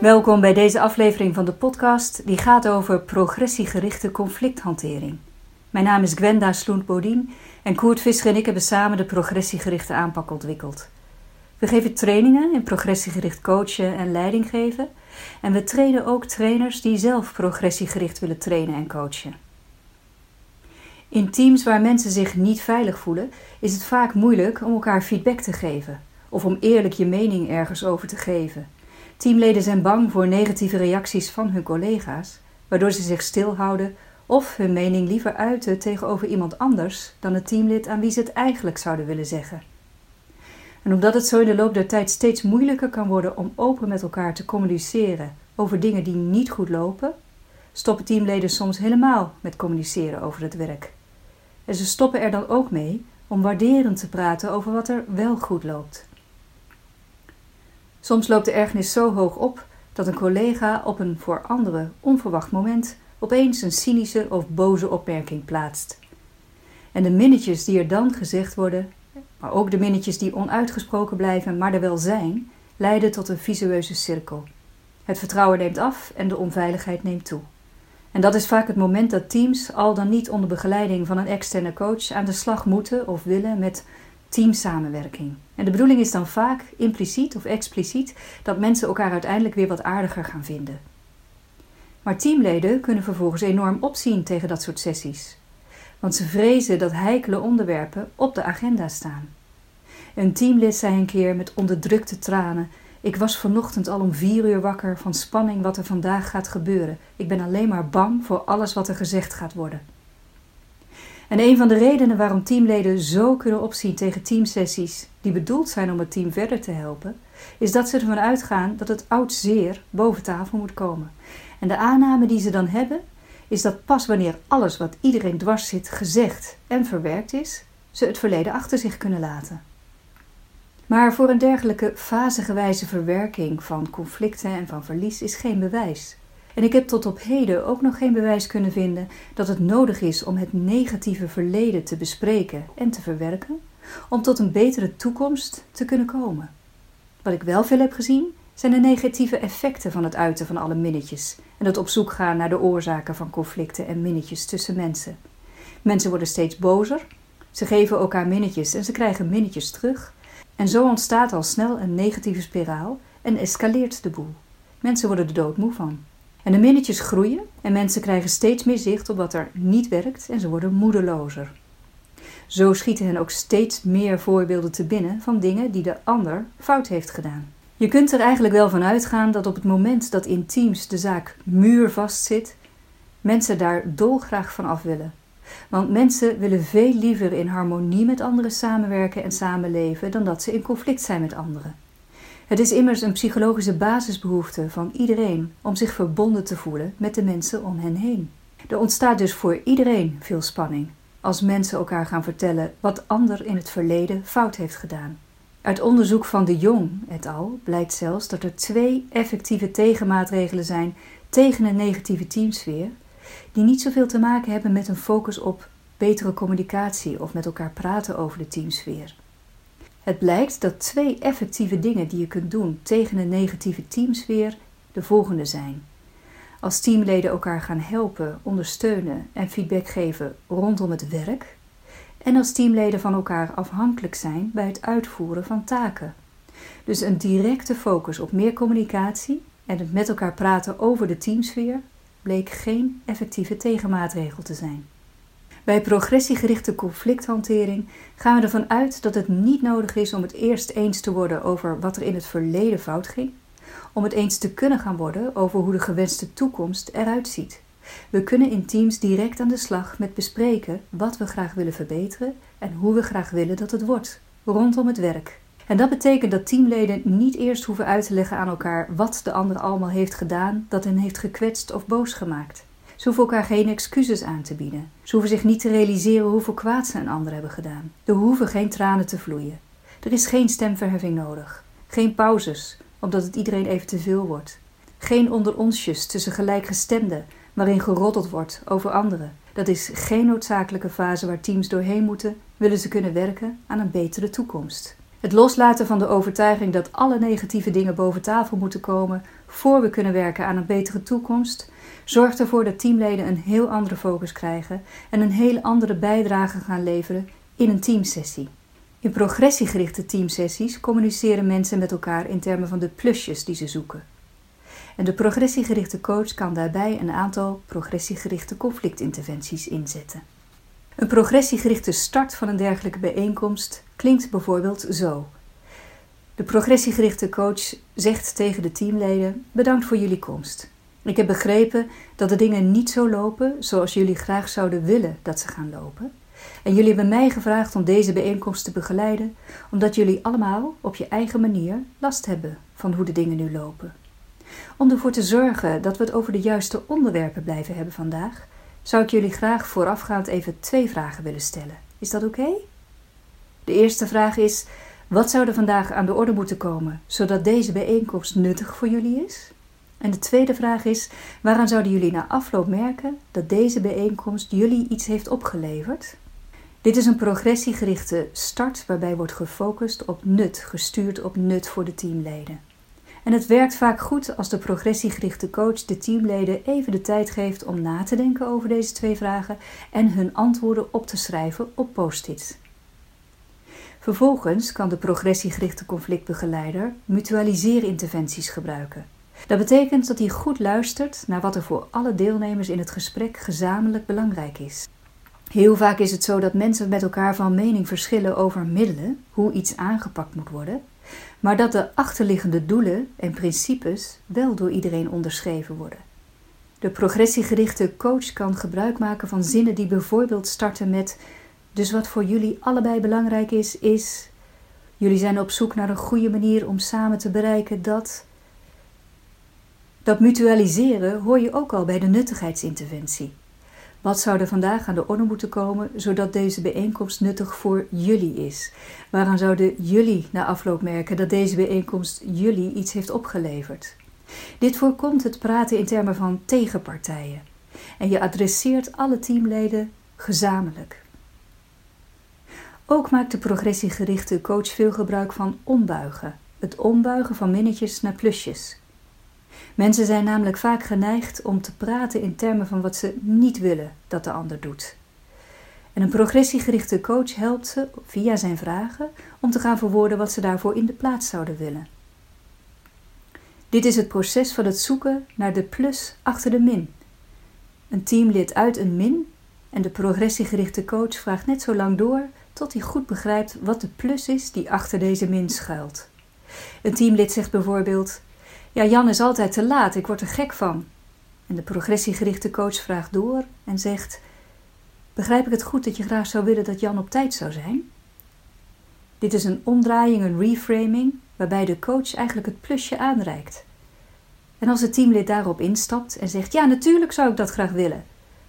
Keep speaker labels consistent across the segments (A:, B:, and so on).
A: Welkom bij deze aflevering van de podcast die gaat over progressiegerichte conflicthantering. Mijn naam is Gwenda Sloent-Bodien en Koert Visser en ik hebben samen de progressiegerichte aanpak ontwikkeld. We geven trainingen in progressiegericht coachen en leiding geven en we trainen ook trainers die zelf progressiegericht willen trainen en coachen. In teams waar mensen zich niet veilig voelen, is het vaak moeilijk om elkaar feedback te geven of om eerlijk je mening ergens over te geven. Teamleden zijn bang voor negatieve reacties van hun collega's, waardoor ze zich stilhouden of hun mening liever uiten tegenover iemand anders dan het teamlid aan wie ze het eigenlijk zouden willen zeggen. En omdat het zo in de loop der tijd steeds moeilijker kan worden om open met elkaar te communiceren over dingen die niet goed lopen, stoppen teamleden soms helemaal met communiceren over het werk. En ze stoppen er dan ook mee om waarderend te praten over wat er wel goed loopt. Soms loopt de ergernis zo hoog op dat een collega op een voor anderen onverwacht moment opeens een cynische of boze opmerking plaatst. En de minnetjes die er dan gezegd worden, maar ook de minnetjes die onuitgesproken blijven, maar er wel zijn, leiden tot een visueuze cirkel. Het vertrouwen neemt af en de onveiligheid neemt toe. En dat is vaak het moment dat teams, al dan niet onder begeleiding van een externe coach, aan de slag moeten of willen met teamsamenwerking. En de bedoeling is dan vaak, impliciet of expliciet, dat mensen elkaar uiteindelijk weer wat aardiger gaan vinden. Maar teamleden kunnen vervolgens enorm opzien tegen dat soort sessies, want ze vrezen dat heikele onderwerpen op de agenda staan. Een teamlid zei een keer met onderdrukte tranen: Ik was vanochtend al om vier uur wakker van spanning wat er vandaag gaat gebeuren. Ik ben alleen maar bang voor alles wat er gezegd gaat worden. En een van de redenen waarom teamleden zo kunnen opzien tegen teamsessies die bedoeld zijn om het team verder te helpen, is dat ze ervan uitgaan dat het oud zeer boven tafel moet komen. En de aanname die ze dan hebben, is dat pas wanneer alles wat iedereen dwars zit gezegd en verwerkt is, ze het verleden achter zich kunnen laten. Maar voor een dergelijke fasegewijze verwerking van conflicten en van verlies is geen bewijs. En ik heb tot op heden ook nog geen bewijs kunnen vinden dat het nodig is om het negatieve verleden te bespreken en te verwerken, om tot een betere toekomst te kunnen komen. Wat ik wel veel heb gezien, zijn de negatieve effecten van het uiten van alle minnetjes en het op zoek gaan naar de oorzaken van conflicten en minnetjes tussen mensen. Mensen worden steeds bozer, ze geven elkaar minnetjes en ze krijgen minnetjes terug. En zo ontstaat al snel een negatieve spiraal en escaleert de boel. Mensen worden er doodmoe van. En de minnetjes groeien en mensen krijgen steeds meer zicht op wat er niet werkt en ze worden moedelozer. Zo schieten hen ook steeds meer voorbeelden te binnen van dingen die de ander fout heeft gedaan. Je kunt er eigenlijk wel van uitgaan dat op het moment dat in teams de zaak muurvast zit, mensen daar dolgraag van af willen. Want mensen willen veel liever in harmonie met anderen samenwerken en samenleven dan dat ze in conflict zijn met anderen. Het is immers een psychologische basisbehoefte van iedereen om zich verbonden te voelen met de mensen om hen heen. Er ontstaat dus voor iedereen veel spanning als mensen elkaar gaan vertellen wat ander in het verleden fout heeft gedaan. Uit onderzoek van de Jong et al. blijkt zelfs dat er twee effectieve tegenmaatregelen zijn tegen een negatieve teamsfeer, die niet zoveel te maken hebben met een focus op betere communicatie of met elkaar praten over de teamsfeer. Het blijkt dat twee effectieve dingen die je kunt doen tegen een negatieve teamsfeer de volgende zijn. Als teamleden elkaar gaan helpen, ondersteunen en feedback geven rondom het werk. En als teamleden van elkaar afhankelijk zijn bij het uitvoeren van taken. Dus een directe focus op meer communicatie en het met elkaar praten over de teamsfeer bleek geen effectieve tegenmaatregel te zijn. Bij progressiegerichte conflicthantering gaan we ervan uit dat het niet nodig is om het eerst eens te worden over wat er in het verleden fout ging, om het eens te kunnen gaan worden over hoe de gewenste toekomst eruit ziet. We kunnen in teams direct aan de slag met bespreken wat we graag willen verbeteren en hoe we graag willen dat het wordt, rondom het werk. En dat betekent dat teamleden niet eerst hoeven uit te leggen aan elkaar wat de ander allemaal heeft gedaan dat hen heeft gekwetst of boos gemaakt. Ze hoeven elkaar geen excuses aan te bieden. Ze hoeven zich niet te realiseren hoeveel kwaad ze een ander hebben gedaan. Er hoeven geen tranen te vloeien. Er is geen stemverheffing nodig. Geen pauzes, omdat het iedereen even te veel wordt. Geen onder onsjes tussen gelijkgestemden, waarin geroddeld wordt over anderen. Dat is geen noodzakelijke fase waar teams doorheen moeten, willen ze kunnen werken aan een betere toekomst. Het loslaten van de overtuiging dat alle negatieve dingen boven tafel moeten komen voor we kunnen werken aan een betere toekomst, zorgt ervoor dat teamleden een heel andere focus krijgen en een hele andere bijdrage gaan leveren in een teamsessie. In progressiegerichte teamsessies communiceren mensen met elkaar in termen van de plusjes die ze zoeken. En de progressiegerichte coach kan daarbij een aantal progressiegerichte conflictinterventies inzetten. Een progressiegerichte start van een dergelijke bijeenkomst klinkt bijvoorbeeld zo. De progressiegerichte coach zegt tegen de teamleden: Bedankt voor jullie komst. Ik heb begrepen dat de dingen niet zo lopen zoals jullie graag zouden willen dat ze gaan lopen. En jullie hebben mij gevraagd om deze bijeenkomst te begeleiden, omdat jullie allemaal op je eigen manier last hebben van hoe de dingen nu lopen. Om ervoor te zorgen dat we het over de juiste onderwerpen blijven hebben vandaag, zou ik jullie graag voorafgaand even twee vragen willen stellen. Is dat oké? De eerste vraag is: wat zou er vandaag aan de orde moeten komen zodat deze bijeenkomst nuttig voor jullie is? En de tweede vraag is: waaraan zouden jullie na afloop merken dat deze bijeenkomst jullie iets heeft opgeleverd? Dit is een progressiegerichte start waarbij wordt gefocust op nut, gestuurd op nut voor de teamleden. En het werkt vaak goed als de progressiegerichte coach de teamleden even de tijd geeft om na te denken over deze twee vragen en hun antwoorden op te schrijven op post-its. Vervolgens kan de progressiegerichte conflictbegeleider mutualiseerinterventies gebruiken. Dat betekent dat hij goed luistert naar wat er voor alle deelnemers in het gesprek gezamenlijk belangrijk is. Heel vaak is het zo dat mensen met elkaar van mening verschillen over middelen, hoe iets aangepakt moet worden, maar dat de achterliggende doelen en principes wel door iedereen onderschreven worden. De progressiegerichte coach kan gebruik maken van zinnen die bijvoorbeeld starten met: Dus wat voor jullie allebei belangrijk is, is. Jullie zijn op zoek naar een goede manier om samen te bereiken dat. Dat mutualiseren hoor je ook al bij de nuttigheidsinterventie. Wat zou er vandaag aan de orde moeten komen zodat deze bijeenkomst nuttig voor jullie is? Waaraan zouden jullie na afloop merken dat deze bijeenkomst jullie iets heeft opgeleverd? Dit voorkomt het praten in termen van tegenpartijen. En je adresseert alle teamleden gezamenlijk. Ook maakt de progressiegerichte coach veel gebruik van ombuigen. Het ombuigen van minnetjes naar plusjes. Mensen zijn namelijk vaak geneigd om te praten in termen van wat ze niet willen dat de ander doet. En een progressiegerichte coach helpt ze via zijn vragen om te gaan verwoorden wat ze daarvoor in de plaats zouden willen. Dit is het proces van het zoeken naar de plus achter de min. Een teamlid uit een min en de progressiegerichte coach vraagt net zo lang door tot hij goed begrijpt wat de plus is die achter deze min schuilt. Een teamlid zegt bijvoorbeeld: ja, Jan is altijd te laat, ik word er gek van. En de progressiegerichte coach vraagt door en zegt: Begrijp ik het goed dat je graag zou willen dat Jan op tijd zou zijn? Dit is een omdraaiing, een reframing, waarbij de coach eigenlijk het plusje aanreikt. En als het teamlid daarop instapt en zegt: Ja, natuurlijk zou ik dat graag willen,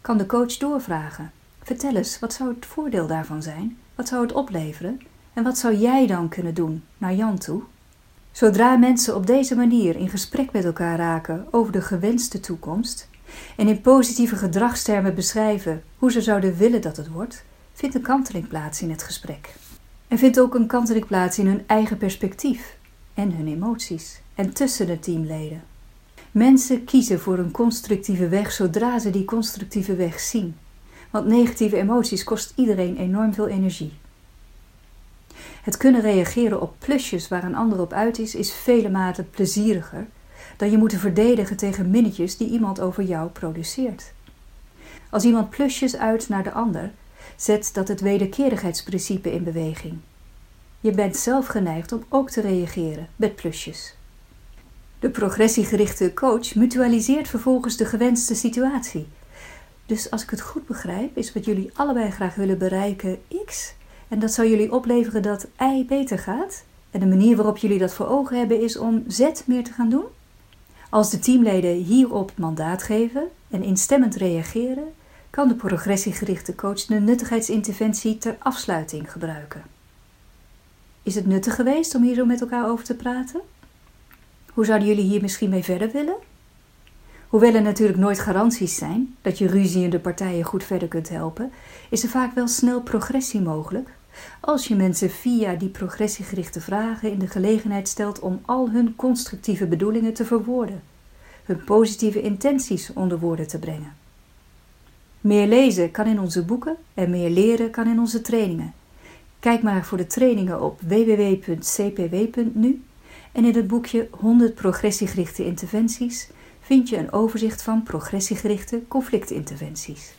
A: kan de coach doorvragen: Vertel eens, wat zou het voordeel daarvan zijn? Wat zou het opleveren? En wat zou jij dan kunnen doen naar Jan toe? Zodra mensen op deze manier in gesprek met elkaar raken over de gewenste toekomst en in positieve gedragstermen beschrijven hoe ze zouden willen dat het wordt, vindt een kanteling plaats in het gesprek. Er vindt ook een kanteling plaats in hun eigen perspectief en hun emoties en tussen de teamleden. Mensen kiezen voor een constructieve weg zodra ze die constructieve weg zien, want negatieve emoties kost iedereen enorm veel energie. Het kunnen reageren op plusjes waar een ander op uit is, is vele maten plezieriger dan je moeten verdedigen tegen minnetjes die iemand over jou produceert. Als iemand plusjes uit naar de ander, zet dat het wederkerigheidsprincipe in beweging. Je bent zelf geneigd om ook te reageren met plusjes. De progressiegerichte coach mutualiseert vervolgens de gewenste situatie. Dus als ik het goed begrijp, is wat jullie allebei graag willen bereiken X en dat zou jullie opleveren dat Y beter gaat. En de manier waarop jullie dat voor ogen hebben is om Z meer te gaan doen. Als de teamleden hierop mandaat geven en instemmend reageren, kan de progressiegerichte coach de nuttigheidsinterventie ter afsluiting gebruiken. Is het nuttig geweest om hier zo met elkaar over te praten? Hoe zouden jullie hier misschien mee verder willen? Hoewel er natuurlijk nooit garanties zijn dat je ruziende partijen goed verder kunt helpen, is er vaak wel snel progressie mogelijk Als je mensen via die progressiegerichte vragen in de gelegenheid stelt om al hun constructieve bedoelingen te verwoorden, hun positieve intenties onder woorden te brengen. Meer lezen kan in onze boeken en meer leren kan in onze trainingen. Kijk maar voor de trainingen op www.cpw.nu en in het boekje 100 progressiegerichte interventies vind je een overzicht van progressiegerichte conflictinterventies.